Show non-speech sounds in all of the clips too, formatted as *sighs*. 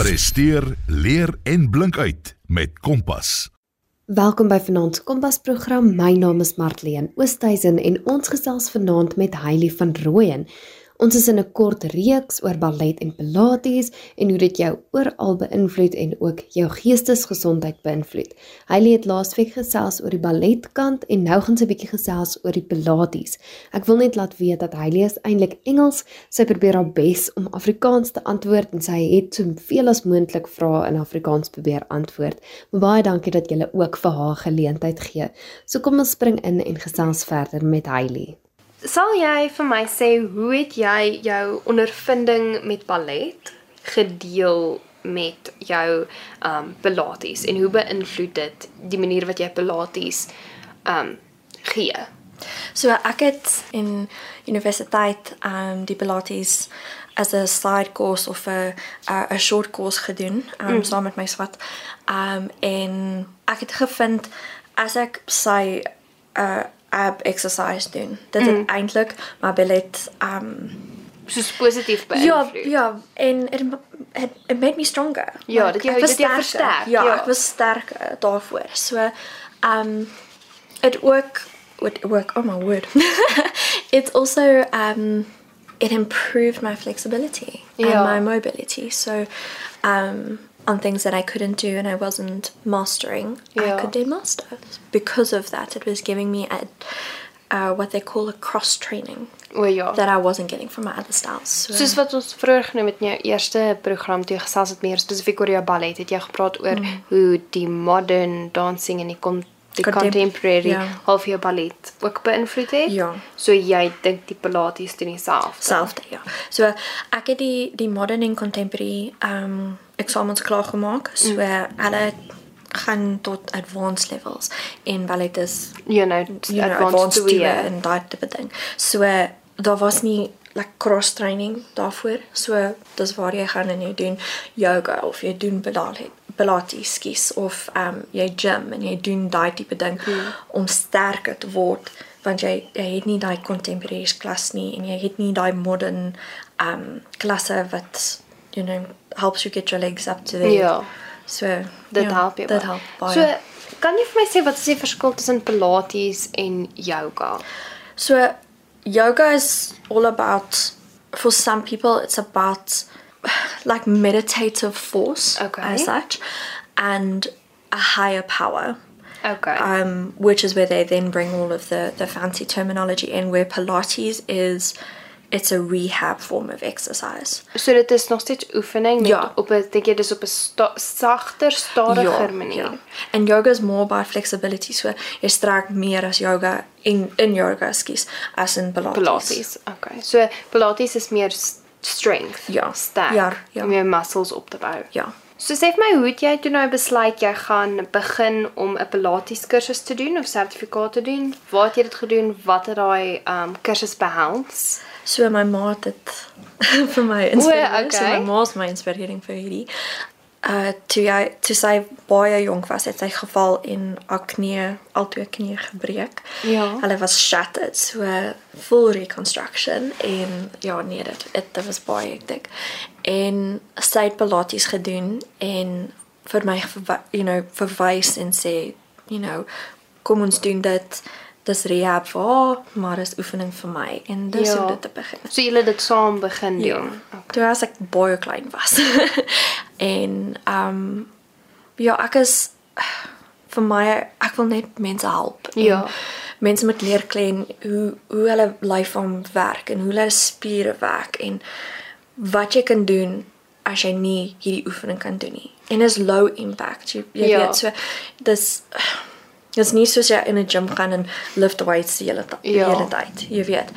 Presteer, leer en blink uit met Kompas. Welkom by Vanaand se Kompas program. My naam is Martleen Oosthuizen en ons gesels vanaand met Hailey van Rooyen. Ons is in 'n kort reeks oor ballet en pilates en hoe dit jou oral beïnvloed en ook jou geestesgesondheid beïnvloed. Hailey het laasweek gesels oor die balletkant en nou gaan sy 'n bietjie gesels oor die pilates. Ek wil net laat weet dat Hailey is eintlik Engels. Sy probeer haar bes om Afrikaans te antwoord en sy het soveel as moontlik vrae in Afrikaans probeer antwoord. Maar baie dankie dat jy ook vir haar geleentheid gee. So kom ons spring in en gesels verder met Hailey. Sal jy vir my sê hoe het jy jou ondervinding met ballet gedeel met jou um pilates en hoe beïnvloed dit die manier wat jy pilates um gee? So ek het in universiteit um die pilates as 'n side course of 'n 'n short course gedoen um mm. saam met my swat. Um en ek het gevind as ek sy uh ab exercise doen. Dit mm. het eintlik my ballet um soos positief beïnvloed. Ja, ja, en it, it, it made me stronger. Ja, like, dit jy dit jy versterk. Ja, ja, ek was sterker daarvoor. So um it work would work oh my word. *laughs* It's also um it improved my flexibility yeah. and my mobility. So um on things that I couldn't do and I wasn't mastering, yeah. I could then master. Because of that, it was giving me a, uh, what they call a cross training. O ja. That I wasn't getting from my other styles. So, Soos wat ons vroeër genoem het in jou eerste program toe gesels het meer spesifiek oor jou ballet, het jy gepraat oor mm. hoe die modern dancing en die die contemporary ja. half jou ballet ook beïnvloed het. Ja. So jy dink die pilates doen dieselfde. Selfde, ja. So ek het die die modern en contemporary um eksamens klaar gemaak. So mm. hulle gaan tot advanced levels en ballet is you know, you know advanced to en daai tipe ding. So daar was nie like cross training daarvoor. So dis waar jy gaan en jy doen yoga of jy doen ballet pilates skies of ehm um, jy gym en jy doen daai tipe ding hmm. om sterker te word want jy jy het nie daai contemporary klas nie en jy het nie daai modern ehm um, klasse wat you know helps you get your legs up to the yeah So dit ja, help jou. Dit help baie. So kan jy vir my sê wat is die verskil tussen pilates en yoga? So yoga is all about for some people it's about *sighs* like meditative force okay. as such and a higher power okay um which is where they then bring all of the the fancy terminology in where pilates is it's a rehab form of exercise. So dit is nog steeds oefening net ja. op 'n dink jy dis op 'n sta sagter, stadiger ja, manier. Ja. And yoga is more about flexibility. So jy strek meer as yoga in in yoga skies as in pilates. Pilates. Okay. So pilates is meer strength. Ja, sterk. Ja, ja. Om jou muscles op te bou. Ja. So sê vir my, hoe het jy toe nou besluit jy gaan begin om 'n Pilates kursus te doen of sertifikaat te doen? Waar het jy dit gedoen? Wat het daai um kursus behels? So my ma het dit *laughs* vir my inspireer. Okay. So my ma is my inspirering vir hierdie uh toe jy toe sy baie jonk was het sy geval en haar knie al twee knie gebreek. Ja. Hulle was shattered so full reconstruction en ja nee dit dit was baie ek dink. En sy het pilates gedoen en vir my you know verwys en sê you know kom ons doen dit dis rehab vir haar, maar dis oefening vir my en dis ja. hoe dit te begin. So julle dit saam begin doen. Ja. Okay. Toe as ek baie klein was. *laughs* en ehm um, ja, ek is vir my ek wil net mense help. Ja. Mense moet leer klein hoe hoe hulle lyf om werk en hoe hulle spiere werk en wat jy kan doen as jy nie hierdie oefening kan doen nie. En is low impact. Jy, jy ja. weet so dis Dit is nie soos jy in 'n gym gaan en lift weights die hele tyd, ja. die hele tyd. Jy weet.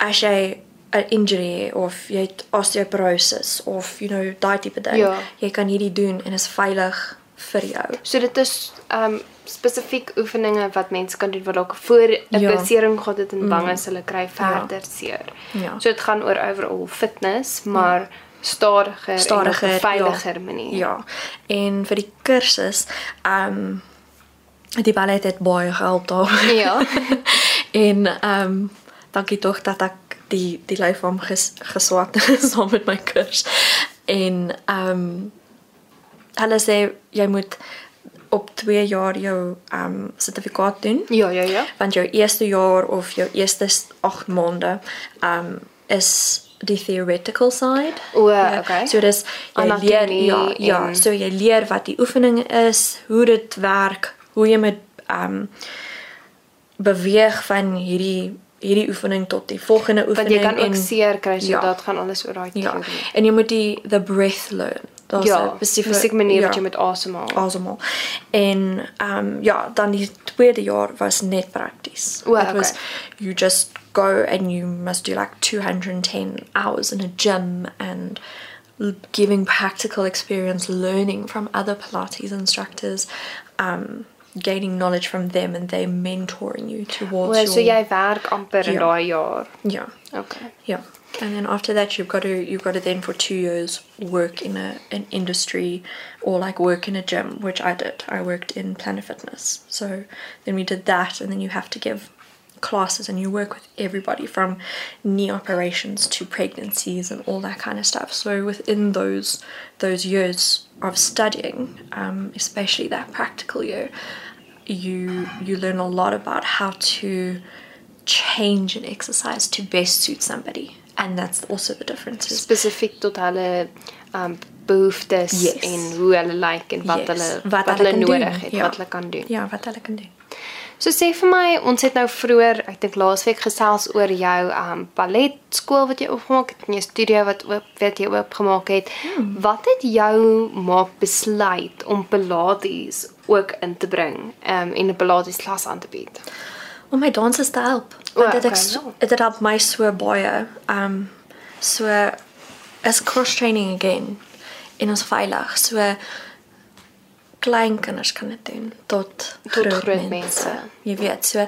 As jy 'n injury of jy het osteoporosis of you know daai tipe ding, ja. jy kan hierdie doen en is veilig vir jou. So dit is um spesifiek oefeninge wat mense kan doen wat dalk voor 'n ja. besering gehad het en bang mm. is hulle kry verder ja. seer. Ja. So dit gaan oor overall fitness, maar ja stadiger, stadiger en veiliger ja. manier. Ja. En vir die kursus, ehm um, die ballet het baie gehelp daar. Ja. *laughs* en ehm um, dankie tog dat ek die die lyf van ges, geswat *laughs* saam met my kurs. En ehm um, hulle sê jy moet op 2 jaar jou ehm um, sertifikaat doen. Ja, ja, ja. Want jou eerste jaar of jou eerste 8 maande ehm um, is die theoretical side. O, Ja, okay. So dis jy leer Anatomie ja, ja, en- so jy leer wat die oefening is, hoe dit werk, hoe jy met ehm um, beweeg van hierdie hierdie oefening tot die volgende Want oefening jy kan ook seer kry, so Ja. dit gaan alles oor daai ja. theorie. En jy moet die the breath learn. Daar's Ja, 'n spesifieke manier wat ja. jy moet asemhaal. asemhaal. En ehm um, ja, dan die tweede jaar was net prakties. O, It was okay. you just go and you must do like 210 hours in a gym and giving practical experience learning from other pilates instructors um gaining knowledge from them and they mentoring you towards O, so your jy werk amper in daai jaar. yeah Okay. yeah. And then after that, you've got to you've got to then for two years work in a an industry or like work in a gym, which I did. I worked in Planet Fitness. So then we did that, and then you have to give classes and you work with everybody from knee operations to pregnancies and all that kind of stuff. So within those those years of studying, um, especially that practical year, you you learn a lot about how to change an exercise to best suit somebody. And that's also the difference. Spesifiek tot hulle um behoeftes Yes. en hoe hulle lyk en wat Yes. hulle Wat wat, hulle hulle nodig doen, het, ja. wat hulle kan doen. Ja, wat hulle kan doen. So sê vir my, ons het nou vroeër, ek dink laasweek gesels oor jou um balletskool wat jy oopgemaak het en jou studio wat oop wat jy oopgemaak het. Hmm. Wat het jou maak besluit om pilates ook in te bring um en 'n pilates klas aan te bied? om my danse te help. Want dit okay, ek dit help my so baie. Um so as cross training again en ons veilig. So klein kinders kan dit doen tot Tot groot, groot mense. mense. Jy weet, so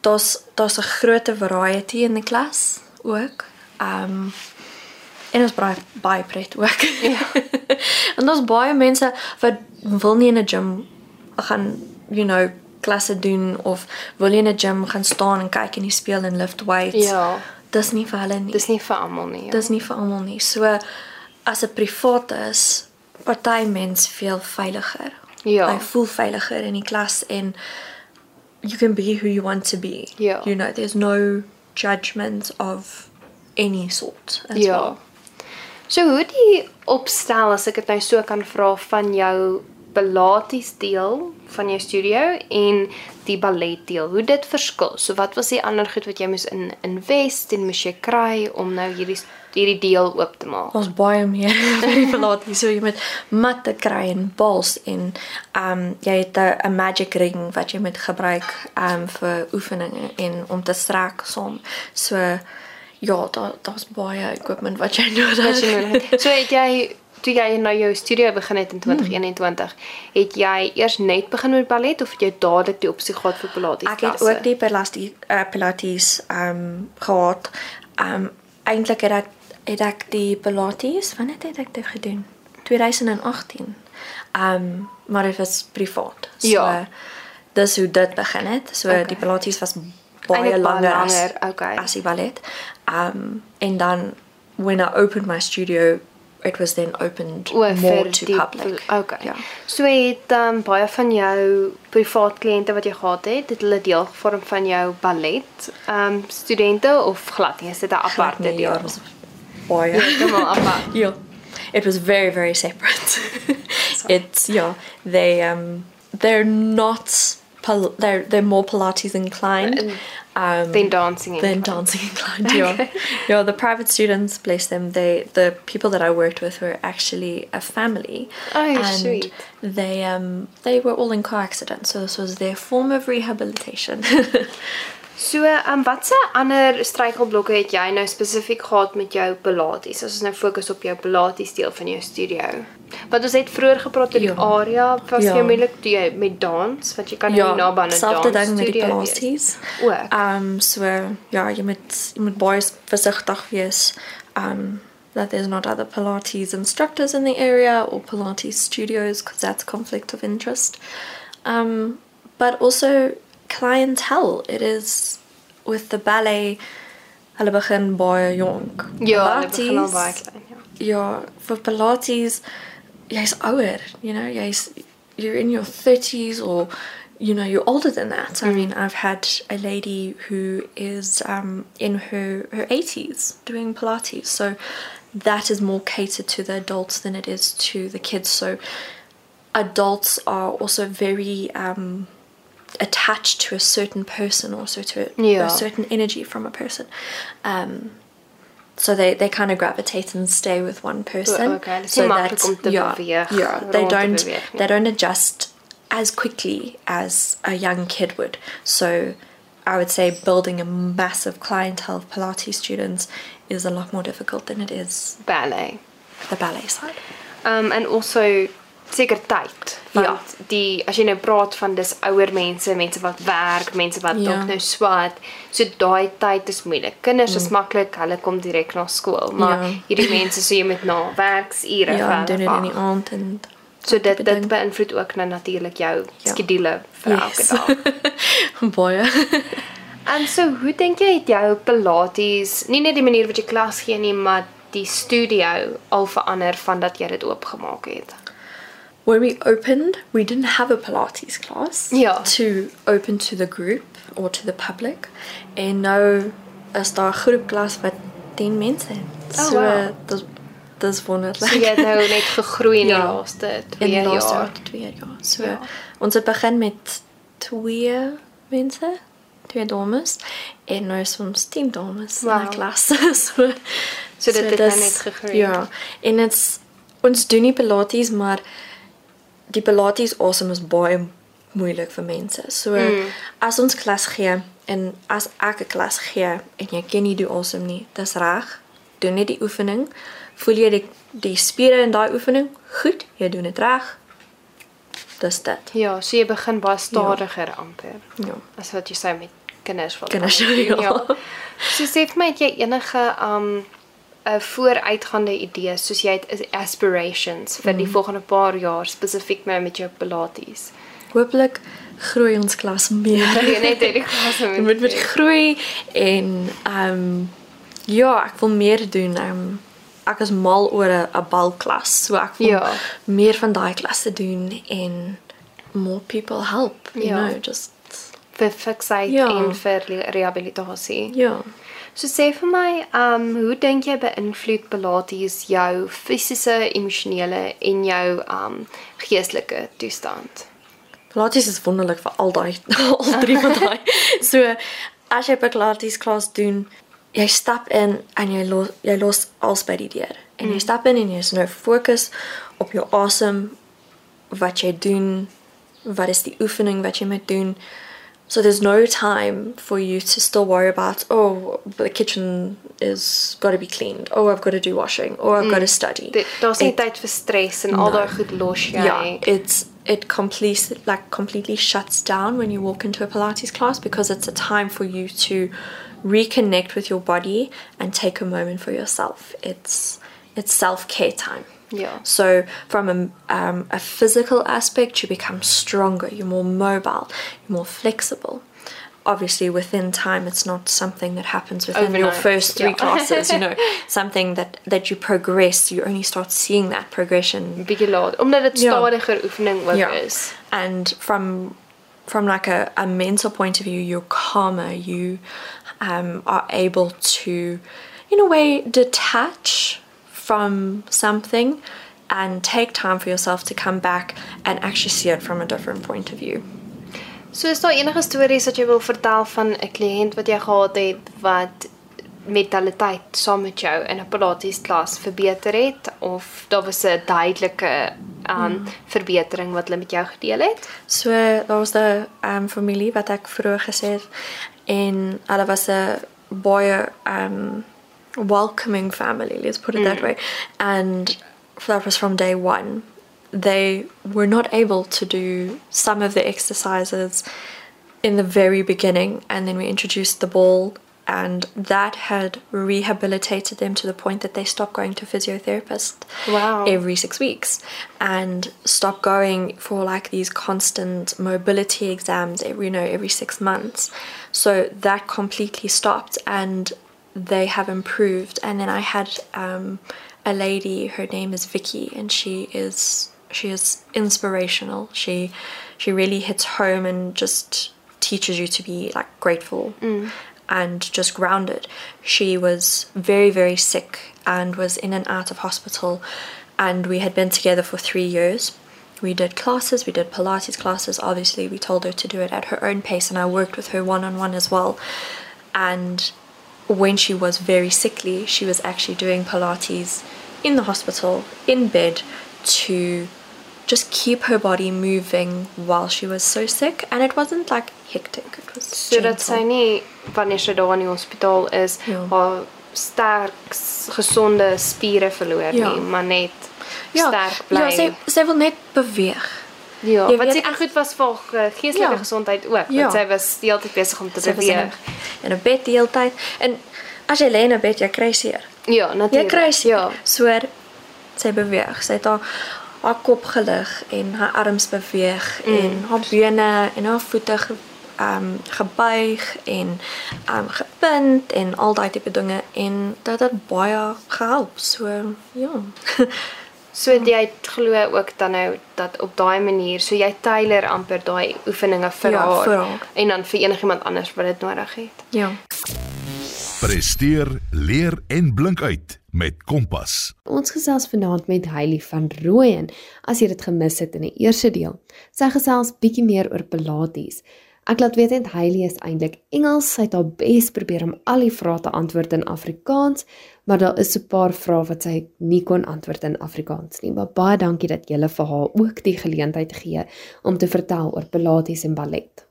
daar's daar's 'n groot variety in die klas ook. Um en ons baie baie pret ook. Ja. *laughs* en daar's baie mense wat wil nie in 'n gym gaan, you know, klasse doen of wil jy in 'n gym gaan staan en kyk die spieël en lift weights. Ja. Dis nie vir hulle nie. Dis nie vir almal nie. Ja. Dis nie vir almal nie. So as 'n privaat is, party mens veel veiliger. Ja. Hy voel veiliger in die klas en you can be who you want to be. Ja. You know, there's no judgment of any sort as Ja. well. So hoe die opstel as ek dit nou so kan vra van jou pilates deel van jou studio en die ballet deel, hoe dit verskil. So wat was die ander goed wat jy moes in invest en moes jy kry om nou hierdie hierdie deel oop te maak? Ons baie meer *laughs* vir die pilates. So jy moet matte kry en bals en um jy het 'n magic ring wat jy moet gebruik um vir oefeninge en om te strek saam. So ja, daar daar's baie equipment wat jy *laughs* nodig Wat jy nodig het. So het jy toe jy nou jou studio begin het in 2021, het jy eers net begin met ballet of het jy dadelik die opsie gehad vir pilates? Ek het ook die pilates uh, pilates um gehad. Um eintlik het ek het ek die pilates, wanneer het ek dit gedoen? 2018. Um maar dit was privaat. So Ja. dis hoe dit begin het. So Okay. die pilates was baie Eintlik baie langer, as, langer, okay. as die ballet. Um en dan when I opened my studio it was then opened O, more to die public. Okay. Ja. So het um, baie van jou privaat kliënte wat jy gehad het, het hulle deel gevorm van jou ballet um studente of glad nie? Is dit 'n aparte nee, ja, deel? dit was baie. Yeah it was very very separate it's yeah they um they're not they're they're more pilates inclined um Then dancing. than dancing inclined yeah *laughs* yeah the private students bless them they the people that i worked with were actually a family Oh, and sweet. they um they were all in car accidents so this was their form of rehabilitation *laughs* So, um watse ander struikelblokke het jy nou spesifiek gehad met jou pilates? As ons nou fokus op jou pilates deel van jou studio. Want ons het vroeër gepraat oor die Ja. area was Ja. jou moeilik toe jy met dans, wat jy kan nie naby aan 'n selfde dans ding met die pilates. Ook. Um so ja, jy moet jy moet baie versigtig wees. Um that there's not other pilates instructors in the area or pilates studios because that's conflict of interest. Um but also clientele. It is with the ballet hulle begin baie jonk. Ja, hulle begin Pilates, baie klein, ja. ja, vir Pilates jy's ouer, you know, jy's you're in your 30s or you know you're older than that. I mean, I've had a lady who is um, in her her 80s doing Pilates, so that is more catered to the adults than it is to the kids. So adults are also very um, attached to a certain person, also to a, Yeah. a certain energy from a person. Um, so they, they kind of gravitate and stay with one person. okay, so om yeah, yeah, they don't they don't adjust as quickly as a young kid would. So I would say building a massive clientele of Pilates students is a lot more difficult than it is ballet. the ballet side. Um and also seker tyd. Want Ja. die as jy nou praat van dis ouer mense, mense wat werk, mense wat Ja. dalk nou swat, so daai tyd is moeilik. Kinders is maklik, hulle kom direk na skool, maar Mm. Ja. hierdie mense so jy moet na werksure Ja, en doen dit in die aand en So dit dit beïnvloed ook nou natuurlik jou Ja. skedule vir elke Yes. dag. *laughs* baie. *laughs* En so, hoe dink jy het jou Pilates, nie net die manier wat jy klas gee nie, maar die studio al verander van dat jy dit oopgemaak het? When we opened, we didn't have a Pilates class Ja. to open to the group or to the public. En nou is daar 'n groepklas wat 10 mense het. Oh, so wow. dis dis wonderlik. So jy het nou net gegroei in die Ja. laaste in 2 die laaste jaar. twee jaar. So Ja. ons het begin met twee mense, twee dames en nou is ons 10 dames in Wow. die klas. *laughs* so So dit het nou dis- net gegroei. Ja. En dit's ons doen nie pilates maar die pilates awesome is baie moeilik vir mense. So Mm. as ons klas gee en as ek 'n klas gee en jy ken nie die awesome nie, dis reg. Doen net die oefening. Voel jy die die spiere in daai oefening? Goed, jy doen dit reg. Dis dit. Ja, so jy begin baie stadiger amper. Ja. As wat jy sê met kinders wat Kinders, doen, ja. So sê vir my het jy enige um 'n vooruitgaande idee soos jy het aspirations vir Mm. die volgende paar jaar spesifiek nou met jou Pilates? Hooplik groei ons klas meer. *laughs* Jy net hierdie klas *laughs* Dit moet met groei en ehm um, ja, ek wil meer doen. Ehm um, ek is mal oor 'n 'n balklas. So ek wil Ja. meer van daai klasse doen en more people help, you Ja. know, just vir fiksheid Ja. en vir re- rehabilitasie. ja. So sê vir my, um hoe dink jy beïnvloed Pilates jou fisiese, emosionele en jou um geestelike toestand? Pilates is wonderlik vir al daai *laughs* al drie van daai. *laughs* So as jy Pilates klas doen, jy stap in en jy los jy los alles by die deur. En jy stap in en jy is nou fokus op jou asem wat jy doen, wat is die oefening wat jy moet doen. So there's no time for you to still worry about oh the kitchen is got to be cleaned. Oh I've got to do washing. Or I've got to study. Dit daar's nie tyd vir stres en al No. daai goed los jy. yeah it's it completely like completely shuts down when you walk into a pilates class because it's a time for you to reconnect with your body and take a moment for yourself it's it's self-care time Ja. so from a, um, a physical aspect you become stronger you're more mobile you're more flexible obviously within time it's not something that happens within your first three yeah. classes you *laughs* know something that that you progress you only start seeing that progression bietjie laat omdat dit Ja. stadiger oefening ook yeah. is. And from from like a, a mental point of view, you're calmer. You um, are able to, in a way, detach from something and take time for yourself to come back and actually see it from a different point of view. So is daar enige stories wat jy wil vertel van 'n kliënt wat jy gehad het wat mentaliteit saam met jou in 'n Pilates klas verbeter het of daar was 'n duidelike um verbetering wat hulle met jou gedeel het? So daar was 'n um, familie wat ek vroeër gesê het en hulle was 'n baie um welcoming family, let's put it that mm. way. And that was from day 1. They were not able to do some of the exercises in the very beginning and then we introduced the ball and that had rehabilitated them to the point that they stopped going to physiotherapist Wow. every six weeks and stopped going for like these constant mobility exams every you know every six months so that completely stopped and they have improved and then i had um, a lady. Her name is Vicky, and she is she is inspirational. She she really hits home and just teaches you to be like grateful and just grounded. She was very very sick and was in and out of hospital, and we had been together for three years. We did classes, we did Pilates classes. Obviously, we told her to do it at her own pace, and I worked with her one on one as well. And when she was very sickly, she was actually doing Pilates in the hospital, in bed, to just keep her body moving while she was so sick. And it wasn't like hectic, it was Sodat sy gentle. nie wanneer daar in die hospitaal is, Ja. haar sterk gesonde spiere verloor Ja. nie, maar net ja, sterk bly. Ja, sy, sy wil net beweeg. Ja, Jy wat seker ek- goed was vir haar ge- geestelike Ja. gesondheid ook, Ja. want sy was die hele tyd besig om te Sy beweeg. in 'n bed die hele tyd. En as jy lê in 'n bed, jy kry seer. Ja, Jy natuurlik. kry seer. Ja. So sy beweeg. Sy het haar haar kop gelig en haar arms beweeg mm. en haar bene en haar voete ge, um gebuig en um gepind en al daai tipe dinge en dit het baie gehelp. So ja. *laughs* So jy glo ook dan nou dat op daai manier, so jy tailor amper daai oefeninge vir Ja, haar vir haar. en dan vir enigiemand anders wat dit nodig het. ja. Presteer, leer en blink uit met Kompas. Ons gesels vanaand met Hailey van Rooyen. As jy dit gemis het in die eerste deel, sy gesels bietjie meer oor Pilates. Ek laat weet net Hailey is eintlik Engels. Sy het haar bes probeer om al die vrae te antwoord in Afrikaans, maar daar is so 'n paar vrae wat sy nie kon antwoord in Afrikaans nie. Maar baie dankie dat jy vir haar ook die geleentheid gee om te vertel oor Pilates en ballet.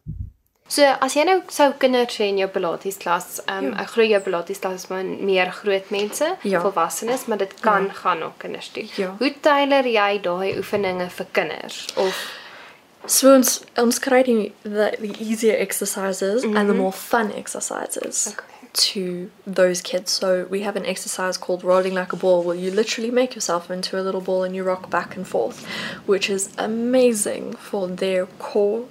So as jy nou sou kinders hê in jou Pilates klas, um, Ja. ek glo jou Pilates klas is maar meer groot mense, Ja. volwassenes, maar dit kan gaan na kinders toe. Ja. Hoe tailor jy daai oefeninge vir kinders of So kry die the, the easier exercises and the mm-hmm. more fun exercises Okay. to those kids. So we have an exercise called rolling like a ball where you literally make yourself into a little ball and you rock back and forth, which is amazing for their core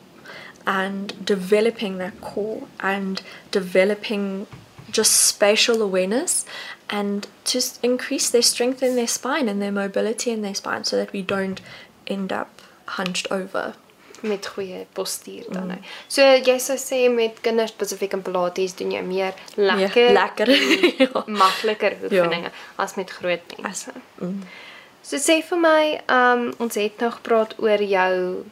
and developing that core and developing just spatial awareness and just increase their strength in their spine and their mobility in their spine so that we don't end up hunched over. Met goeie postuur dan Mm. nou. So jy sou sê met kinders spesifiek in Pilates doen jy meer lekker, lekker. *laughs* Ja. makliker oefeninge as met groot mense. mm. So sê vir my, um ons het nou gepraat oor jou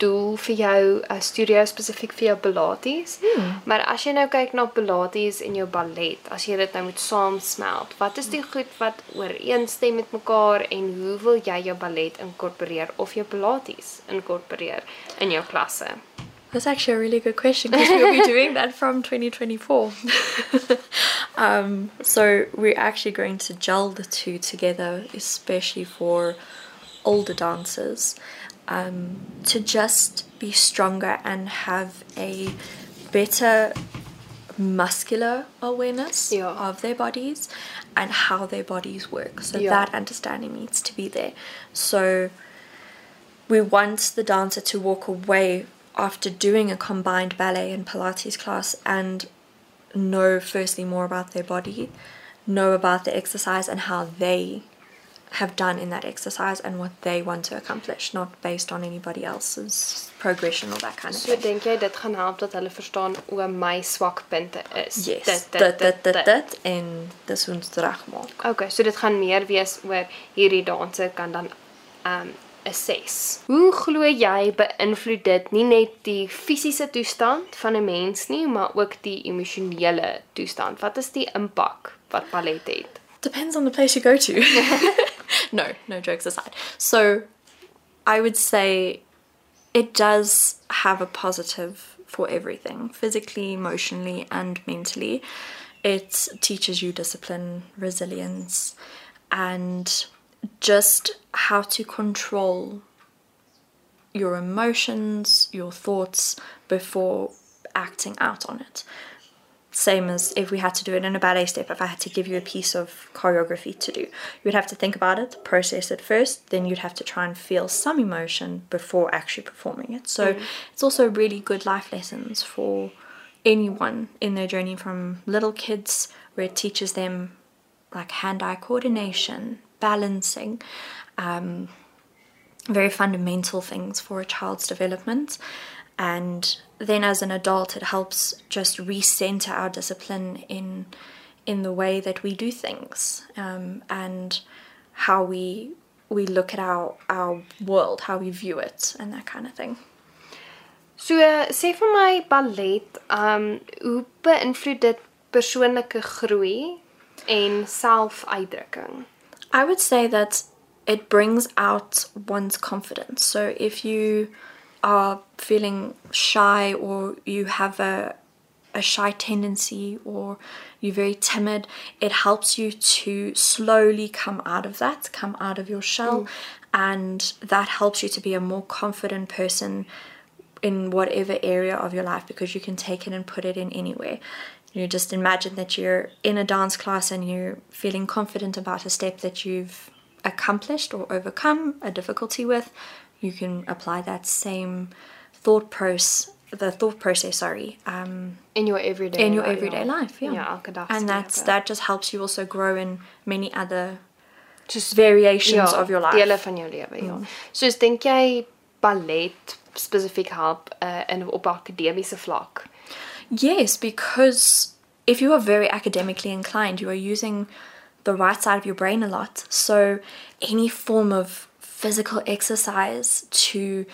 doel vir jou uh, studio spesifiek vir jou Pilates. Hmm. Maar as jy nou kyk na Pilates en jou ballet, as jy dit nou moet saamsmelt, wat is die goed wat ooreenstem met mekaar en hoe wil jy jou ballet inkorporeer of jou Pilates inkorporeer in jou klasse? That's actually a really good question because we'll be doing that from 2024. *laughs* um, so we're actually going to gel the two together, especially for older dancers, um, to just be stronger and have a better muscular awareness Yeah. of their bodies and how their bodies work. So Yeah. that understanding needs to be there. So we want the dancer to walk away after doing a combined ballet and Pilates class and know firstly more about their body, know about the exercise and how they have done in that exercise and what they want to accomplish, not based on anybody else's progression or that kind of So thing. dink jy dit gaan help dat hulle verstaan o my swakpunte is. Yes, Dit dit dit dit dit en dis ons regmaak. Okay, so dit gaan meer wees oor hierdie danse kan dan um assess. Hoe glo jy beïnvloed dit nie net die fisiese toestand van 'n mens nie, maar ook die emosionele toestand? Wat is die impak wat ballet het? Depends on the place you go to. *laughs* no, no jokes aside. So, I would say it does have a positive for everything physically, emotionally, and mentally. It teaches you discipline, resilience, and just how to control your emotions, your thoughts before acting out on it same as if we had to do it in a ballet step if i had to give you a piece of choreography to do. You'd have to think about it process it first then you'd have to try and feel some emotion before actually performing it. So it's also really good life lessons for anyone in their journey from little kids where it teaches them like hand-eye coordination, balancing, um, very fundamental things for a child's development. And then as an adult, it helps just recenter our discipline in in the way that we do things um, and how we we look at our our world, how we view it, and that kind of thing. So sê vir my ballet, um hoe beïnvloed dit persoonlike groei en selfuitdrukking? I would say that it brings out one's confidence. So if you are feeling shy or you have a a shy tendency or you're very timid, it helps you to slowly come out of that, come out of your shell, mm. and that helps you to be a more confident person in whatever area of your life because you can take it and put it in anywhere. You just imagine that you're in a dance class and you're feeling confident about a step that you've accomplished or overcome a difficulty with. You can apply that same thought process the thought process sorry um In jou everyday in your li- everyday ja. life yeah elke and that's that just helps you also grow in many other Just variations ja, of your life Dele van jou lewe, ja. Soos dink jy ballet spesifiek help uh, in op akademiese vlak? Yes, because if you are very academically inclined, you are using the right side of your brain a lot. So any form of physical exercise to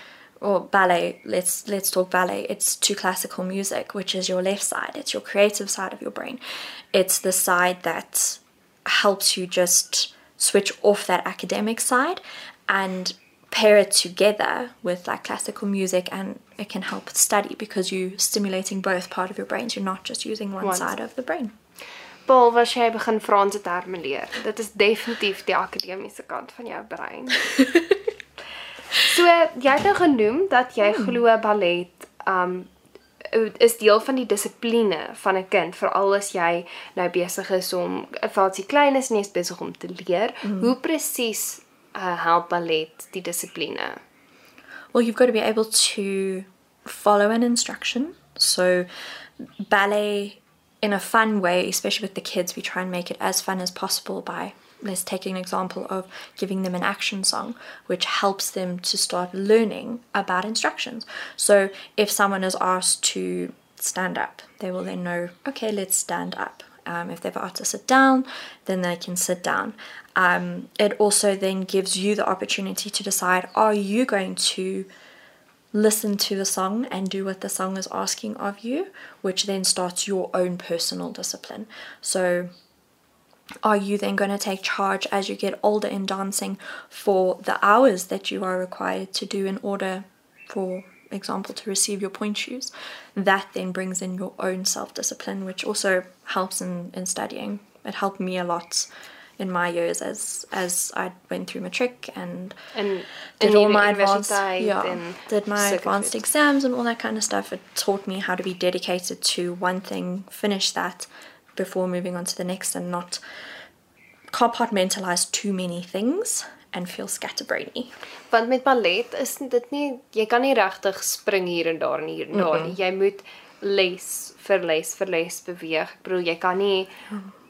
or ballet, let's let's talk ballet. It's to classical music, which is your left side. It's your creative side of your brain. It's the side that helps you just switch off that academic side and pair it together with like classical music and it can help study because you're stimulating both part of your brains you're not just using one One side of the brain Paul, as jy begin Franse terme leer, dit is definitief die akademiese kant van jou brein. *laughs* so, jy het nou genoem dat jy glo ballet um is deel van die dissipline van 'n kind, veral as jy nou besig is om as jy klein is en jy's besig om te leer. Hoe presies uh, help ballet die dissipline? well you've got to be able to follow an instruction so ballet in a fun way especially with the kids we try and make it as fun as possible by let's take an example of giving them an action song which helps them to start learning about instructions. So if someone is asked to stand up they will then know okay let's stand up. Um, if they've asked to sit down then they can sit down. Um, it also then gives you the opportunity to decide are you going to listen to the song and do what the song is asking of you, which then starts your own personal discipline. So, are you then going to take charge as you get older in dancing for the hours that you are required to do in order, for example, to receive your point shoes? That then brings in your own self discipline, which also helps in, in studying. It helped me a lot in my years as as I went through matric and In did in all my advanced yeah, did my advanced exams and all that kind of stuff. It taught me how to be dedicated to one thing, finish that before moving on to the next, and not compartmentalize too many things and feel scatterbrainy. Want met ballet is dit nie jy kan nie regtig spring hier en daar en hier en daar nie. Jy moet les vir les vir les beweeg. Ek bedoel jy kan nie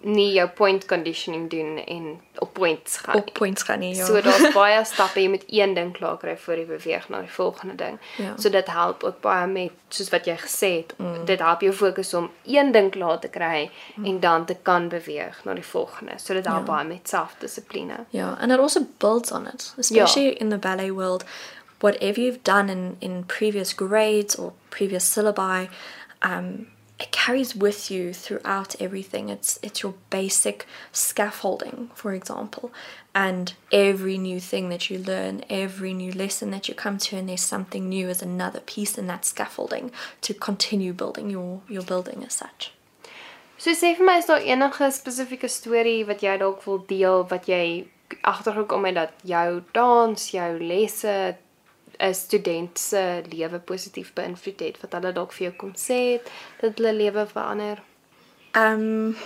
nie jou point conditioning doen en op points gaan. Op points gaan nie. Ja. So daar's *laughs* baie stappe jy moet een ding klaar kry voor jy beweeg na die volgende ding. Ja. So dit help ook baie met soos wat jy gesê het, mm. dit help jou fokus om een ding klaar te kry mm. en dan te kan beweeg na die volgende. So dit help Ja. baie met selfdissipline. Yeah, and it also builds on it, especially in the ballet world. Whatever you've done in, in previous grades or previous syllabi, um, it carries with you throughout everything. It's it's your basic scaffolding, for example, and every new thing that you learn, every new lesson that you come to, and there's something new is another piece in that scaffolding to continue building your your building as such. So sê vir my is daar enige spesifieke storie wat jy dalk wil deel wat jy agtergekom het dat jou dans, jou lesse 'n student se lewe positief beïnvloed het wat hulle dalk vir jou kom sê het dat hulle lewe verander. Um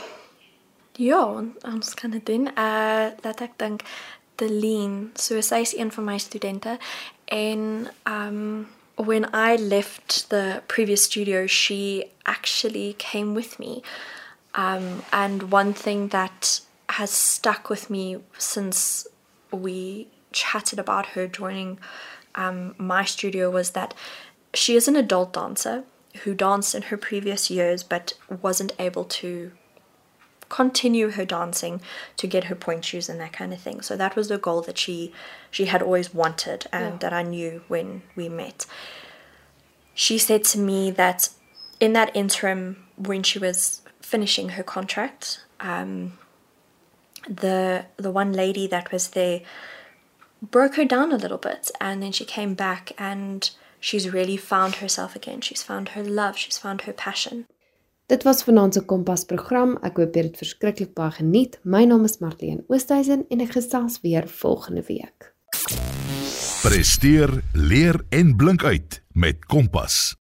ja, ons kan dit doen. Uh laat ek dink Deleen, so sy is een van my studente en um when I left the previous studio, she actually came with me. Um and one thing that has stuck with me since we chatted about her joining um, my studio was that she is an adult dancer who danced in her previous years but wasn't able to continue her dancing to get her point shoes and that kind of thing. So that was the goal that she she had always wanted and Yeah. that I knew when we met. She said to me that in that interim when she was finishing her contract, um, the the one lady that was there broke her down a little bit and then she came back and she's really found herself again. She's found her love, she's found her passion. Dit was vanaand se Kompas program. Ek hoop jy het dit verskriklik baie geniet. My naam is Marlene Oosthuizen en ek gesels weer volgende week. Presteer, leer en blink uit met Kompas.